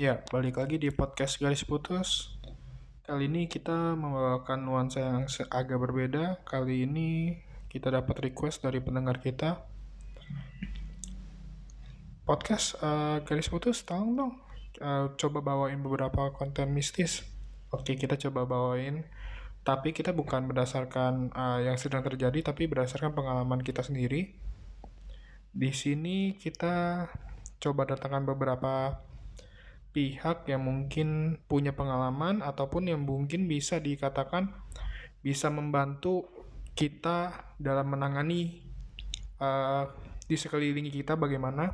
Ya, balik lagi di podcast Garis Putus. Kali ini kita membawakan nuansa yang agak berbeda. Kali ini kita dapat request dari pendengar kita. Podcast eh, Garis Putus, tolong dong. eh, coba bawain beberapa konten mistis. Oke, kita coba bawain. Tapi kita bukan berdasarkan eh, yang sedang terjadi, tapi berdasarkan pengalaman kita sendiri. Di sini kita coba datangkan beberapa pihak yang mungkin punya pengalaman ataupun yang mungkin bisa dikatakan bisa membantu kita dalam menangani eh, di sekeliling kita bagaimana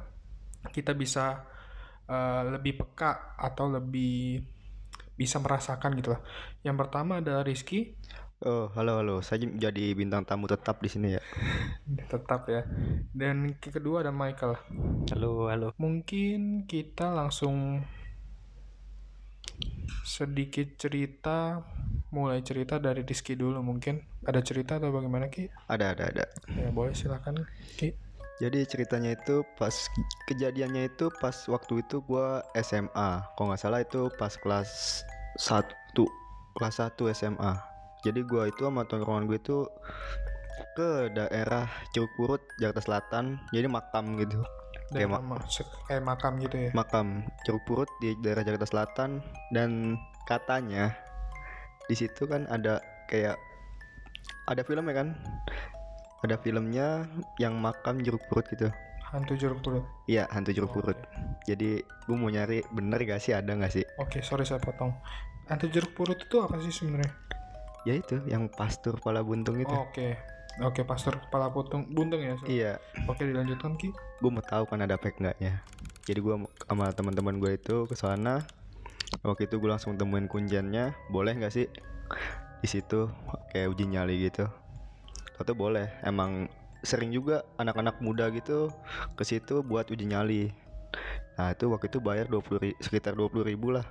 kita bisa eh, lebih peka atau lebih bisa merasakan gitu lah. Yang pertama ada Rizky, Oh, halo halo. Saya jadi bintang tamu tetap di sini ya. tetap ya. Dan yang kedua ada Michael. Halo, halo. Mungkin kita langsung sedikit cerita, mulai cerita dari Rizky dulu mungkin. Ada cerita atau bagaimana Ki? Ada ada ada. Ya boleh silakan Ki. Jadi ceritanya itu pas kejadiannya itu pas waktu itu gua SMA. Kalau nggak salah itu pas kelas 1 kelas 1 SMA. Jadi gua itu sama tongkrongan gue itu ke daerah Curug Purut, Jakarta Selatan. Jadi makam gitu. Kayak ma- kayak makam gitu ya. makam Curug Purut di daerah Jakarta Selatan dan katanya di situ kan ada kayak ada filmnya kan ada filmnya yang makam Jeruk Purut gitu Hantu jeruk purut. iya hantu Jeruk Oh, Purut jadi gue mau nyari bener gak sih ada gak sih Oke, sorry saya potong. Hantu jeruk purut itu apa sih sebenarnya? ya itu yang pastur kepala buntung itu Oh, Oke. Oke, pastor kepala putung buntung ya. so- iya. Oke, dilanjutkan Ki. gue mau tahu kan ada fake nggaknya. Jadi gue sama teman-teman gue itu ke sana. Waktu itu gue langsung temuin kunciannya boleh nggak sih? Di situ kayak uji nyali gitu. Atau boleh? Emang sering juga anak-anak muda gitu ke situ buat uji nyali. Nah itu waktu itu bayar 20 ri- sekitar 20 ribu lah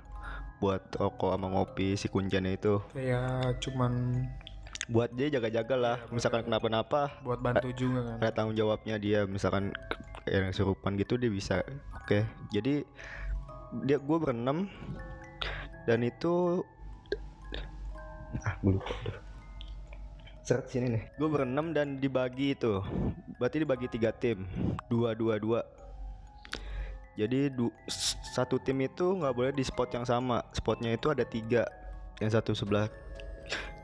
buat rokok sama ngopi si kunciannya itu. Kayak cuman buat dia jaga-jaga lah. Iya, misalkan kenapa-napa buat bantu juga kan. ada tanggung jawabnya dia. Misalkan yang serupan gitu dia bisa. Oke jadi dia gue berenam. Dan itu ah gue lupa sini nih. Gue berenam dan dibagi itu. Berarti dibagi tiga tim. Dua dua dua. Jadi du- satu tim itu nggak boleh di spot yang sama. Spotnya itu ada tiga. Yang satu sebelah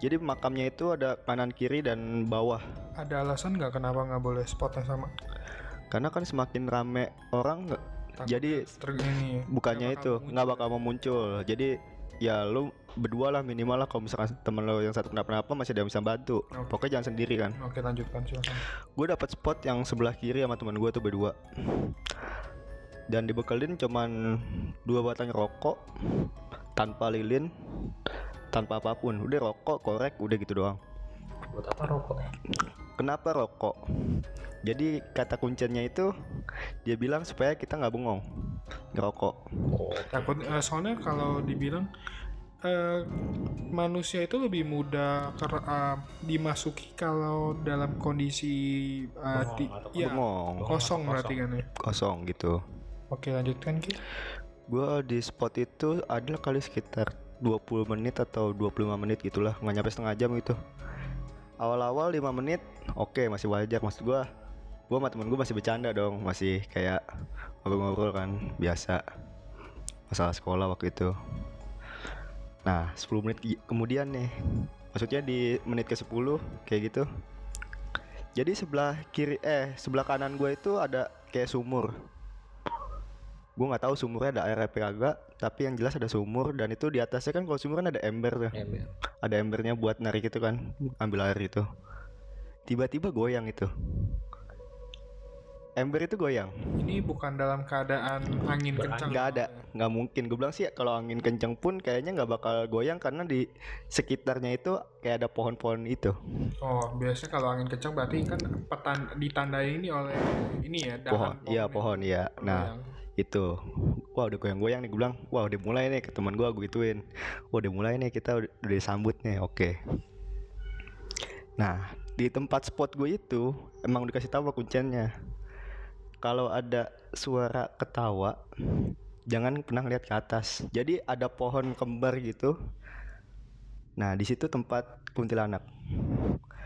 jadi makamnya itu ada kanan kiri dan bawah. Ada alasan nggak kenapa nggak boleh spot yang sama? karena kan semakin rame orang nggak Takutnya jadi ini. bukannya itu nggak bakal mau muncul. Jadi ya lu berdua lah minimal lah kalau misalkan temen lo yang satu kenapa-napa masih ada yang bisa bantu. Oke. pokoknya jangan sendiri kan. Oke lanjutkan silakan. gue dapat spot yang sebelah kiri sama teman gue tuh berdua. Dan dibekelin cuman dua batang rokok tanpa lilin tanpa apa pun. Udah rokok korek udah gitu doang. Buat apa rokok kenapa rokok? Jadi kata kuncinya itu dia bilang supaya kita nggak bengong ngerokok. Oh. Takut eh, soalnya kalau dibilang eh, manusia itu lebih mudah ker, eh, dimasuki kalau dalam kondisi eh, Bengong iya, bengong. kosong Kosong. berarti kan ya. kosong gitu. Oke lanjutkan Ki. gue di spot itu adalah kali sekitar 20 menit atau 25 menit gitulah nggak nyampe setengah jam gitu. Awal-awal 5 menit oke masih wajar. Maksud gue gue sama temen gue masih bercanda dong masih kayak ngobrol-ngobrol kan biasa. Masalah sekolah waktu itu. Nah 10 menit kemudian nih maksudnya di menit ke 10 kayak gitu. Jadi sebelah kiri eh sebelah kanan gue itu ada kayak sumur gue nggak tahu sumurnya ada air apa kagak tapi yang jelas ada sumur dan itu di atasnya kan kalau sumur kan ada ember tuh. Ember. Ada embernya buat narik itu kan ambil air itu. Tiba-tiba goyang itu. Ember itu goyang. Ini bukan dalam keadaan angin kencang. nggak ada nggak mungkin. Gue bilang sih kalau angin kenceng pun kayaknya nggak bakal goyang karena di sekitarnya itu kayak ada pohon-pohon itu. Oh biasanya kalau angin kencang berarti kan petan ditandai ini oleh ini ya pohon dahan iya ya. pohon iya. Nah Goyang. Itu wah udah goyang-goyang nih gue bilang. Wah udah mulai nih ke teman gue gue gituin. Wah udah mulai nih kita udah, udah disambut nih oke. Nah di tempat spot gue itu emang dikasih tahu kuncinya. Kalau ada suara ketawa jangan pernah lihat ke atas. Jadi ada pohon kembar gitu. Nah di situ tempat kuntilanak.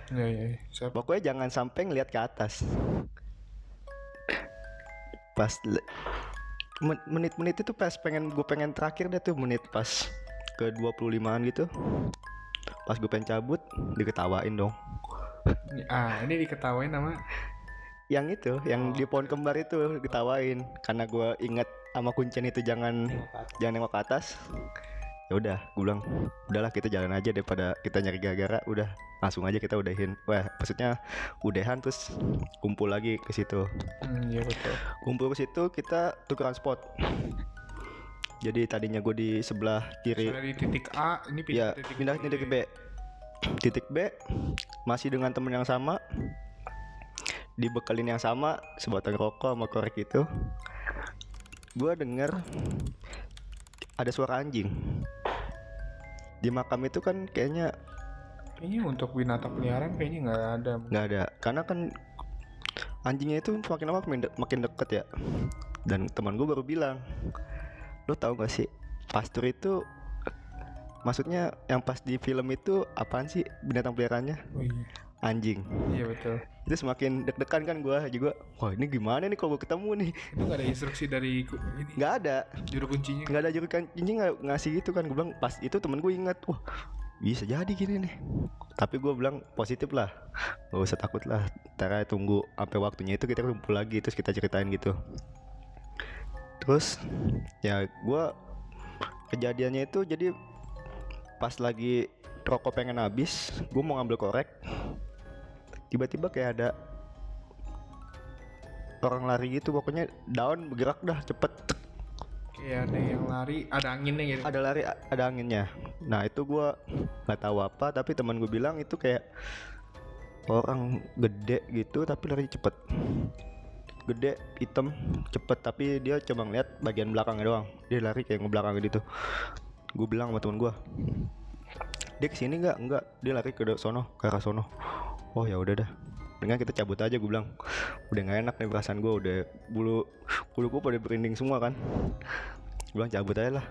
Iya, iya. Siap. pokoknya jangan sampai ngelihat ke atas. Pas menit-menit itu pas pengen gue pengen terakhir deh tuh menit pas ke 25an gitu. Pas gue pengen cabut diketawain dong. Ah, ini diketawain sama? Yang itu yang Oh. di pohon kembar itu diketawain. Karena gue inget sama kuncen itu jangan jangan nengok ke atas ya udah gue bilang udahlah kita jalan aja daripada kita nyari gara-gara. Udah langsung aja kita udahin. Wah maksudnya udahan terus kumpul lagi ke situ. Hmm, iya betul. kumpul ke situ kita tukeran spot. Jadi tadinya gue di sebelah kiri. Soalnya di titik A, ini pindah ya titik pindah ke titik B. Titik B masih dengan temen yang sama. Dibekelin yang sama sebatang rokok sama korek itu. Gue denger ada suara anjing di makam itu kan kayaknya Kayaknya untuk binatang peliharaan kayaknya nggak ada. nggak ada karena kan anjingnya itu makin lama makin, de- makin deket ya dan teman gue baru bilang lo tau gak sih pastur itu maksudnya yang pas di film itu apaan sih binatang peliharaannya Oh iya. anjing Iya betul. Itu semakin deg-degan kan gue juga wah ini gimana nih kalau gue ketemu nih? Itu nggak ada instruksi dari ini? Nggak ada. Juru kuncinya. nggak ada juru kan anjing nggak ngasih gitu kan. Gue bilang pas itu temen gue ingat wah bisa jadi gini nih. Tapi gue bilang positif lah. Gak usah takut lah. Ntar aja tunggu sampai waktunya itu kita kumpul lagi terus kita ceritain gitu. Terus ya gue kejadiannya itu jadi pas lagi rokok pengen habis gue mau ngambil korek tiba-tiba kayak ada orang lari gitu pokoknya daun bergerak dah cepet. Kayak ada yang lari, ada anginnya gitu. ada lari ada anginnya. Nah itu gua nggak tahu apa tapi teman gue bilang itu kayak orang gede gitu tapi lari cepet. Gede hitam cepet tapi dia cuma ngeliat bagian belakangnya doang. Dia lari kayak ngebelakang gitu. Gue bilang sama temen gua dia ke sini nggak? Nggak. Dia lari ke sono ke arah sono oh ya udah dah. Dengan kita cabut aja gue bilang. Udah nggak enak nih perasaan gue udah bulu bulu gue pada berinding semua kan. Gue bilang cabut aja lah.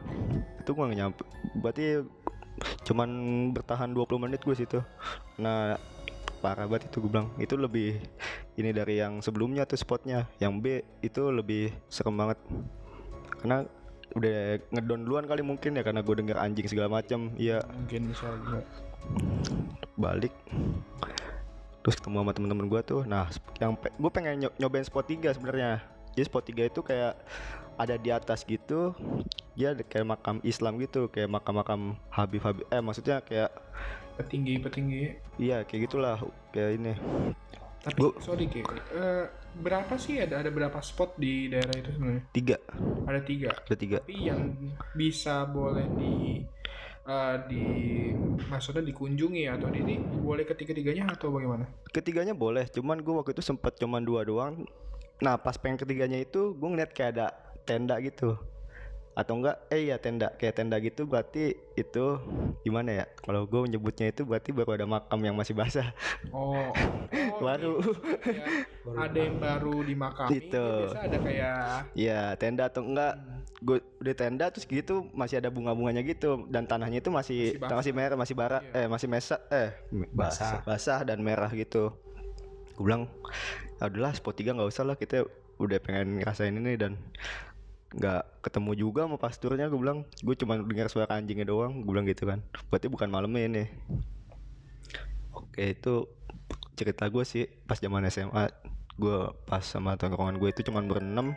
Itu gue nggak nyampe berarti cuman bertahan 20 menit gue situ. Nah parah banget itu gue bilang. Itu lebih ini dari yang sebelumnya tuh spotnya. Yang B itu lebih serem banget. Karena udah ngedon duluan kali mungkin ya karena gue denger anjing segala macam iya. Mungkin bisa juga. balik terus ketemu sama temen-temen gue tuh nah yang gue pengen nyo- nyobain spot 3 sebenarnya jadi spot 3 itu kayak ada di atas gitu dia ada kayak makam Islam gitu kayak makam-makam Habib Habib eh maksudnya kayak Petinggi, petinggi. iya kayak gitulah kayak ini Tapi Gua- sorry Ki, eh, berapa sih ada ada berapa spot di daerah itu sebenarnya? tiga Ada tiga. ada tiga Tapi yang bisa boleh di eh, di maksudnya dikunjungi atau di ini boleh ketiga-tiganya atau bagaimana? ketiganya boleh cuman gue waktu itu sempet cuman dua doang nah pas pengen ketiganya itu gue ngeliat kayak ada tenda gitu atau enggak eh ya tenda kayak tenda gitu berarti itu gimana ya kalau gue menyebutnya itu berarti baru ada makam yang masih basah Oh, oh baru iya. ada yang baru dimakami. Itu. Biasa ada kayak ya tenda atau enggak gue udah tenda terus gitu masih ada bunga-bunganya gitu dan tanahnya itu masih Masih basah. masih merah masih bara Iya. eh masih mesa eh basah basah dan merah gitu gue bilang "Ya udahlah spot 3 nggak usah lah kita udah pengen ngerasain ini dan nggak ketemu juga sama pasturnya gue bilang. Gue cuma dengar suara anjingnya doang gue bilang gitu kan. Berarti bukan malamnya ini. Oke itu cerita gue sih pas zaman SMA gue pas sama tongkrongan gue itu cuman berenam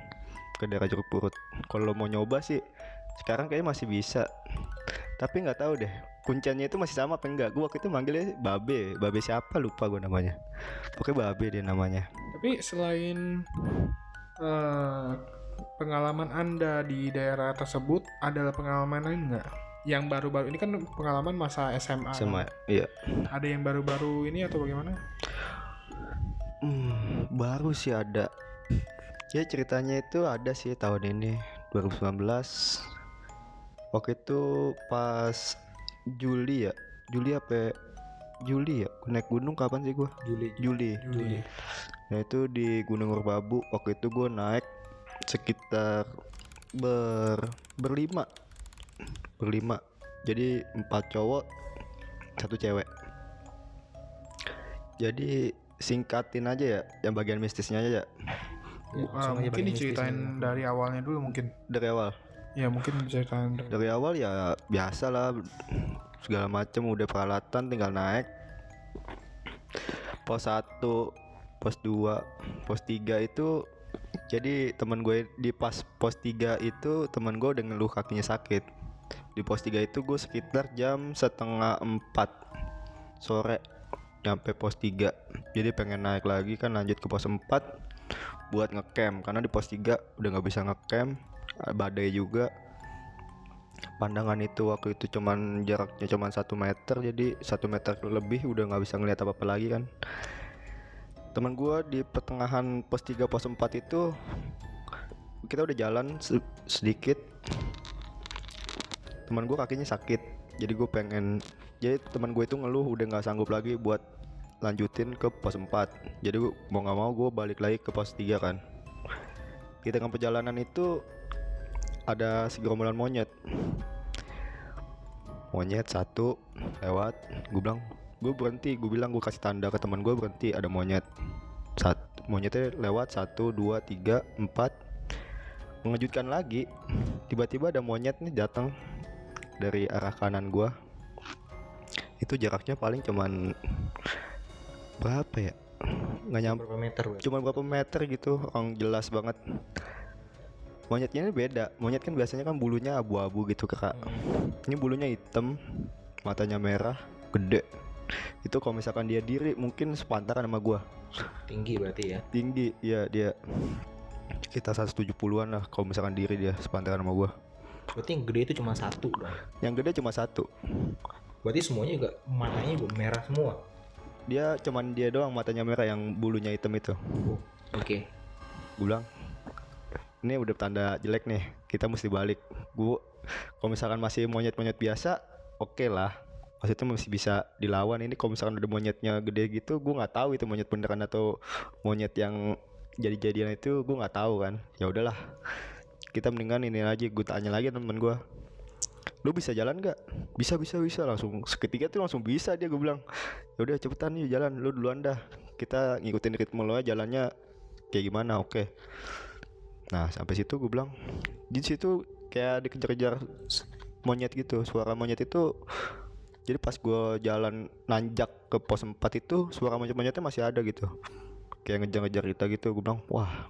ke daerah jeruk purut. Kalau mau nyoba sih sekarang kayaknya masih bisa. Tapi nggak tahu deh kunciannya itu masih sama apa enggak? Gue waktu itu manggilnya babe. Babe siapa? Lupa gue namanya. Pokoknya babe dia namanya. Tapi selain eh, pengalaman Anda di daerah tersebut, adalah pengalaman lain nggak? Yang baru-baru ini kan pengalaman masa SMA. sama iya Ada yang baru-baru ini atau bagaimana? Hmm, baru sih ada. Ya ceritanya itu ada sih tahun ini 2019. Waktu itu pas Juli ya. Juli apa? ya? Juli ya. Naik gunung kapan sih gua? Juli Juli. Juli. Nah itu di Gunung Merbabu. Waktu itu gua naik sekitar ber berlima. Berlima. Jadi empat cowok satu cewek. Jadi singkatin aja ya yang bagian mistisnya aja ya. Aja mungkin diceritain mistisnya. dari awalnya dulu mungkin. dari awal? Ya mungkin diceritain dari dari awal ya biasa lah. Segala macem udah peralatan tinggal naik. Pos 1 pos 2 pos 3 itu jadi teman gue di pas pos 3 itu teman gue udah ngeluh kakinya sakit. Di pos 3 itu gue sekitar jam setengah 4 sore nyampe pos 3 jadi pengen naik lagi kan lanjut ke pos 4 buat ngecamp. Karena di pos 3 udah nggak bisa ngecamp badai juga. Pandangan itu waktu itu cuman jaraknya cuman satu meter jadi satu meter lebih udah nggak bisa ngeliat apa apa lagi kan teman gua di pertengahan pos 3 pos 4 itu kita udah jalan se- sedikit. Teman gua kakinya sakit jadi gue pengen jadi teman gue itu ngeluh udah nggak sanggup lagi buat lanjutin ke pos 4 jadi gua, mau nggak mau gue balik lagi ke pos 3 kan. Di tengah perjalanan itu ada segerombolan monyet. Monyet satu lewat gue bilang gue berhenti gue bilang gue kasih tanda ke teman gue berhenti ada monyet. Satu monyetnya lewat satu dua tiga empat. Mengejutkan lagi tiba-tiba ada monyet nih datang dari arah kanan gua. Itu jaraknya paling cuman berapa ya? Nggak nyampe berapa meter Bro? cuma berapa meter gitu orang jelas banget. Monyetnya ini beda monyet kan biasanya kan bulunya abu-abu gitu kak. Ini bulunya hitam matanya merah gede itu kalau misalkan dia diri mungkin sepantaran sama gua. Tinggi berarti ya? Tinggi ya dia kita 170-an lah kalau misalkan diri dia sepantaran sama gua. Berarti yang gede itu cuma satu dong yang gede cuma satu. Berarti semuanya juga matanya juga merah semua? Dia cuman dia doang matanya merah yang bulunya hitam itu. Oh, oke. Gue bilang ini udah tanda jelek nih kita mesti balik. Gua kalau misalkan masih monyet-monyet biasa oke lah maksudnya masih bisa dilawan. Ini kalau misalkan udah monyetnya gede gitu gue nggak tahu itu monyet beneran atau monyet yang jadi-jadian itu gue nggak tahu kan. Ya udahlah. Kita mendingan ini aja gue tanya lagi temen gue lu bisa jalan nggak? Bisa bisa bisa. Langsung seketika tuh langsung bisa dia gue bilang. Ya udah cepetan yuk jalan. Lu duluan dah. Kita ngikutin ritme lo jalannya kayak gimana oke. Nah sampai situ gue bilang di situ kayak dikejar-kejar monyet gitu. Suara monyet itu jadi pas gue jalan nanjak ke pos 4 itu suara monyet-monyetnya masih ada gitu. Kayak ngejar-ngejar kita gitu gue bilang wah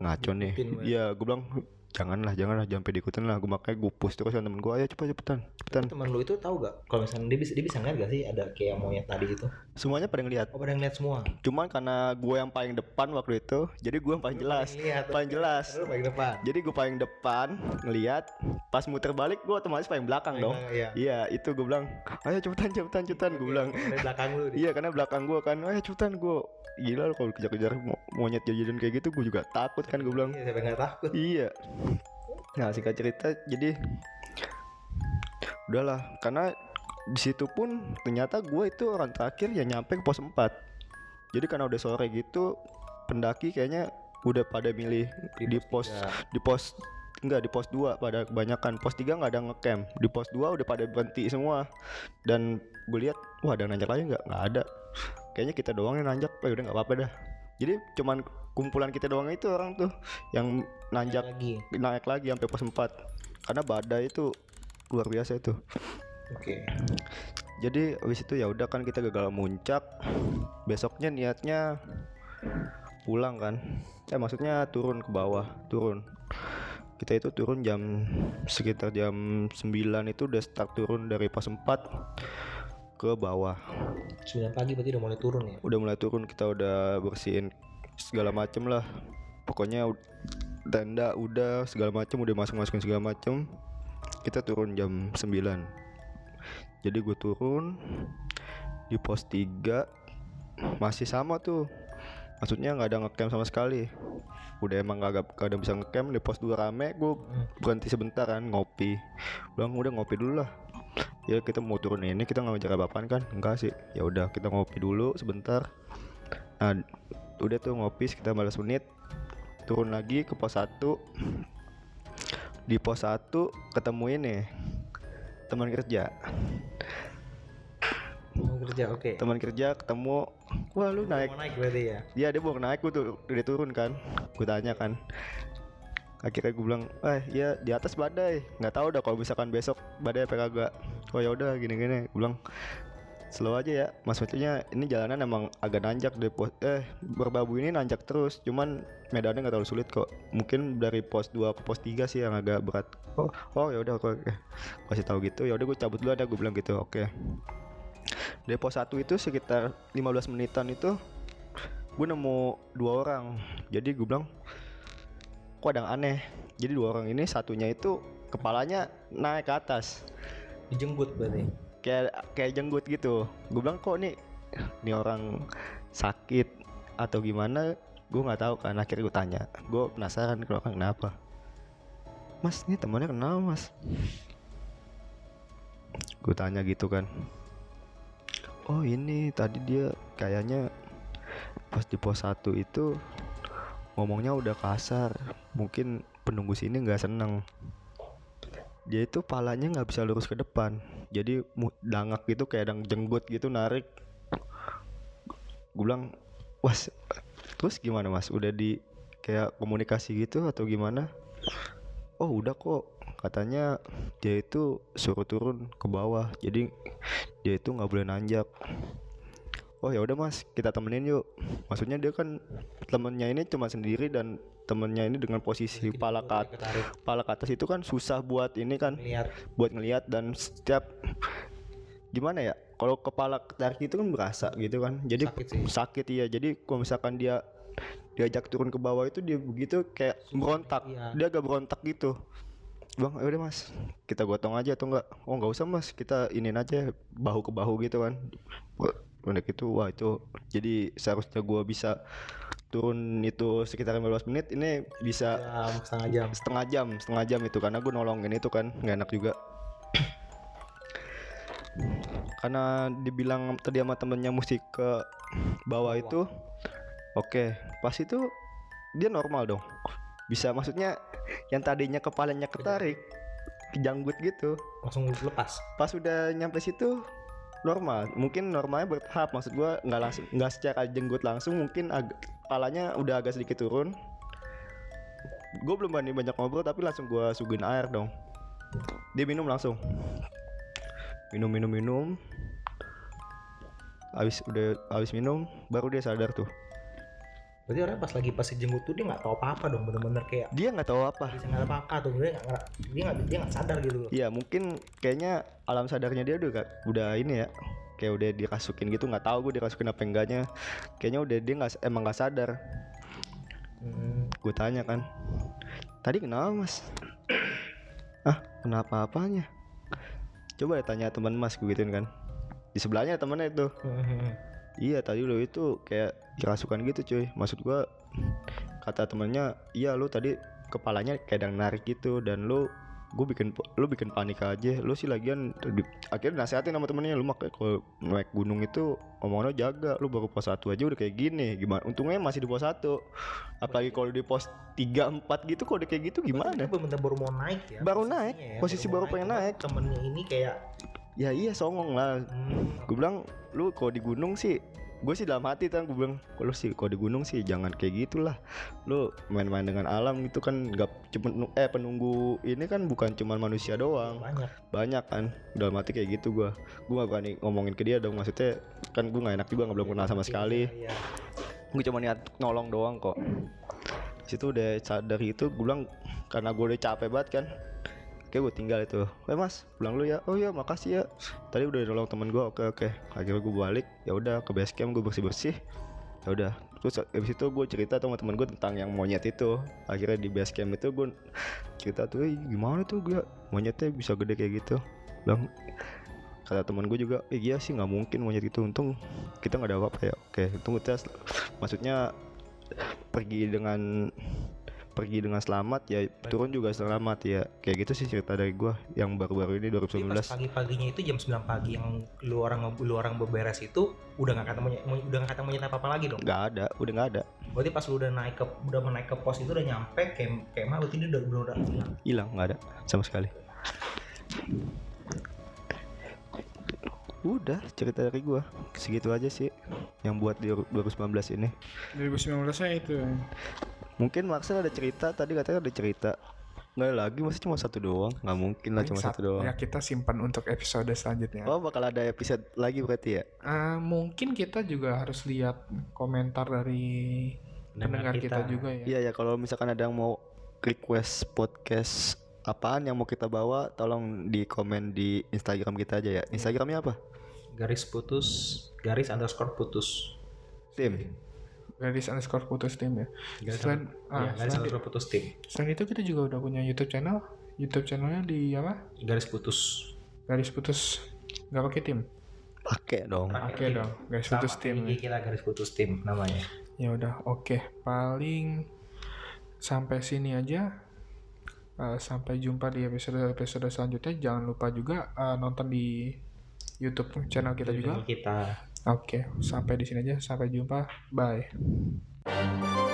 ngaco nih. Iya gue bilang janganlah janganlah jangan sampai diikutin lah. Gue makanya gue push terus sama temen gue ayo cepet cepetan cepetan. Teman lu itu tahu gak kalau misalnya dia bisa dia bisa ngeliat gak sih ada kayak monyet tadi itu? Semuanya pada ngeliat. Oh pada ngeliat semua? Cuman karena gue yang paling depan waktu itu jadi gue yang paling jelas Lihat, paling jelas. Lu paling depan. Jadi gue paling depan ngeliat pas muter balik gue otomatis paling belakang dong. iya. Iya itu gue bilang ayo cepetan cepetan cepetan gue bilang. dari belakang lu. Iya karena belakang gue kan ayo cepetan gue gila lu kalau kejar-kejar mo- monyet jajan kayak gitu gue juga takut kan gue bilang. Iya siapa nggak takut? Iya nah singkat cerita jadi udahlah karena di situ pun ternyata gue itu orang terakhir yang nyampe ke pos 4 jadi karena udah sore gitu pendaki kayaknya udah pada milih di, pos tiga. di pos enggak di pos 2 pada kebanyakan. Pos 3 nggak ada ngecamp. Di pos 2 udah pada berhenti semua. Dan gue lihat wah ada nanjak lagi nggak? Nggak ada. Kayaknya kita doang yang nanjak. Oh, udah nggak apa-apa dah jadi cuman kumpulan kita doang itu orang tuh yang nanjak lagi. naik lagi sampai pos 4 karena badai itu luar biasa itu. Oke. Jadi habis itu ya udah kan kita gagal muncak. Besoknya niatnya pulang kan. Eh maksudnya turun ke bawah turun. Kita itu turun jam sekitar jam 9 itu udah start turun dari pos 4 ke bawah. 9 pagi berarti udah mulai turun ya? Udah mulai turun kita udah bersihin segala macem lah. Pokoknya tenda udah segala macem udah masuk masukin segala macem. Kita turun jam 9 jadi gue turun di pos 3 masih sama tuh. Maksudnya nggak ada ngecamp sama sekali. Udah emang gak, gak ada bisa ngecamp di pos 2 rame gue berhenti sebentar kan ngopi. Bilang udah ngopi dulu lah ya kita mau turun ini kita nggak ngejar apaan kan? Enggak sih. Ya udah kita ngopi dulu sebentar. Nah udah tuh ngopi sekitar 15 menit. Turun lagi ke pos 1 di pos 1 ketemu ini teman kerja. Mau kerja oke. teman kerja ketemu. Wah lu naik. Mau naik berarti ya. Iya dia baru naik gue tuh udah turun kan. Gue tanya kan akhirnya gue bilang eh ya di atas badai. Nggak tahu dah kalau misalkan besok badai apa kagak. Oh ya udah gini gini gue bilang slow aja ya. Maksudnya ini jalanan emang agak nanjak deh pos eh berbabu ini nanjak terus. Cuman medannya nggak terlalu sulit kok. Mungkin dari pos 2 ke pos 3 sih yang agak berat. Oh oh ya udah oke kasih tahu gitu ya udah gue cabut dulu ada gue bilang gitu oke. Dari pos 1 itu sekitar 15 menitan itu gue nemu dua orang. Jadi gue bilang kok ada yang aneh. Jadi dua orang ini satunya itu kepalanya naik ke atas. Dijenggut berarti. kayak kayak jenggut gitu. Gue bilang kok nih nih orang sakit atau gimana? Gue nggak tahu kan. Akhirnya gue tanya. Gue penasaran kalau kan kenapa? Mas ini temannya kenal mas. Gue tanya gitu kan. Oh ini tadi dia kayaknya pas di pos 1 itu ngomongnya udah kasar. Mungkin penunggu sini nggak seneng. Dia itu palanya nggak bisa lurus ke depan. Jadi dangak gitu kayak dang jenggut gitu narik. Gue bilang was terus gimana mas? Udah di kayak komunikasi gitu atau gimana? Oh udah kok. Katanya dia itu suruh turun ke bawah. Jadi dia itu nggak boleh nanjak oh ya udah mas kita temenin yuk. Maksudnya dia kan temennya ini cuma sendiri dan temennya ini dengan posisi pala ke pala ke atas itu kan susah buat ini kan Lihat. buat ngelihat dan setiap gimana ya kalau kepala ketarik itu kan berasa gitu kan. Jadi Sakit sih. sakit iya. Jadi kalau misalkan dia diajak turun ke bawah itu dia begitu kayak berontak. iya. dia agak berontak gitu. Bang ya udah mas kita gotong aja atau enggak? Oh nggak usah mas kita inin aja bahu ke bahu gitu kan udah gitu wah itu jadi seharusnya gua bisa turun itu sekitar 15 menit ini bisa Jam setengah jam. setengah jam setengah jam itu karena gue nolongin itu kan nggak enak juga. Karena dibilang tadi sama temennya mesti ke bawah itu oke pas itu dia normal dong. Bisa maksudnya yang tadinya kepalanya ketarik kejanggut gitu. Langsung lepas. pas udah nyampe situ normal. Mungkin normalnya bertahap maksud gua nggak langsung nggak secara jenggut langsung mungkin kepalanya udah agak sedikit turun. Gue belum berani banyak ngobrol tapi langsung gua suguin air dong. Dia minum langsung. Minum minum minum. Habis udah habis minum baru dia sadar tuh Berarti orang pas lagi pas jenggut tuh dia nggak tahu apa-apa dong, bener-bener kayak dia nggak tahu apa. Bisa nggak apa tuh dia nggak dia nggak dia nggak sadar gitu. Loh. Iya mungkin kayaknya alam sadarnya dia udah udah ini ya kayak udah dirasukin gitu nggak tahu gue dirasukin apa enggaknya. Kayaknya udah dia nggak emang nggak sadar. Hmm, gue tanya kan tadi kenapa mas? Ah kenapa apanya? Coba deh tanya teman mas gue gituin kan. Di sebelahnya temennya itu. Hmm, iya tadi lo itu kayak dirasukan gitu cuy. Maksud gua kata temennya iya lu tadi kepalanya kayak yang narik gitu dan lu gue bikin lu bikin panik aja. Lu sih lagian di- akhirnya nasehatin sama temennya lu makanya kalau naik gunung itu omongannya jaga. Lu baru pos satu aja udah kayak gini. Gimana? Untungnya masih di pos satu. Apalagi kalau di pos tiga empat gitu kalau udah kayak gitu gimana? bener-bener baru mau naik ya. Baru naik, ya, posisi baru pengen cuma naik. Temennya ini kayak ya iya songong lah. Hmm, gue bilang lu kalau di gunung sih gue sih dalam hati kan gue bilang kalau sih kalau di gunung sih jangan kayak gitulah. Lu main-main dengan alam gitu kan nggak cuma eh penunggu ini kan bukan cuma manusia doang. Banyak. banyak kan dalam hati kayak gitu gue gue gak berani ngomongin ke dia dong maksudnya kan gue nggak enak juga nggak belum kenal sama sekali. Iya, iya. gue cuma niat nolong doang kok. Situ udah sadar itu gue bilang karena gue udah capek banget kan Oke gue tinggal itu. Eh mas pulang lu ya. Oh iya makasih ya. Tadi udah nolong temen gue Oke oke. Akhirnya gue balik. Ya udah ke base camp gue bersih bersih ya udah. Terus abis itu gue cerita sama temen gue tentang yang monyet itu. Akhirnya di base camp itu gue cerita tuh "Eh, gimana tuh gue monyetnya bisa gede kayak gitu. Bilang kata teman gue juga eh iya sih nggak mungkin monyet itu. Untung kita nggak ada apa-apa ya. Oke untung kita maksudnya pergi dengan pergi dengan selamat ya turun juga selamat ya. Kayak gitu sih cerita dari gua yang baru-baru ini Tapi pas 2019 pagi-paginya itu jam 9 pagi yang lu orang lu orang beberes itu udah nggak kata monyet, udah nggak kata monyet apa apa lagi dong. nggak ada udah nggak ada. Berarti pas lu udah naik ke udah menaik ke pos itu udah nyampe kayak kayak mah berarti dia udah udah udah hilang. hilang nggak ada sama sekali. Udah cerita dari gua. Segitu aja sih yang buat di 2019 ini. 2019 nya itu mungkin Marcel ada cerita tadi katanya ada cerita. Nggak ada lagi masih cuma satu doang. Nggak mungkin lah cuma satu doang. ya kita simpan untuk episode selanjutnya. Oh bakal ada episode lagi berarti ya? Ah, mungkin kita juga harus lihat komentar dari pendengar kita. juga ya. Iya ya kalau misalkan ada yang mau request podcast apaan yang mau kita bawa tolong di komen di Instagram kita aja ya. Instagramnya apa? Garis putus, garis underscore putus. tim garis underscore putus tim ya. Garis, Selain- ya, ah, garis selain- underscore putus tim. selain itu kita juga udah punya YouTube channel. YouTube channelnya di apa? Garis putus. garis putus. Nggak pakai tim pakai dong. Oke dong. Garis Sama putus tim IG kita garis putus tim namanya. ya udah oke. Paling sampai sini aja. Eh, sampai jumpa di episode episode selanjutnya. Jangan lupa juga eh, nonton di YouTube channel kita juga. Kita oke sampai di sini aja. Sampai jumpa. Bye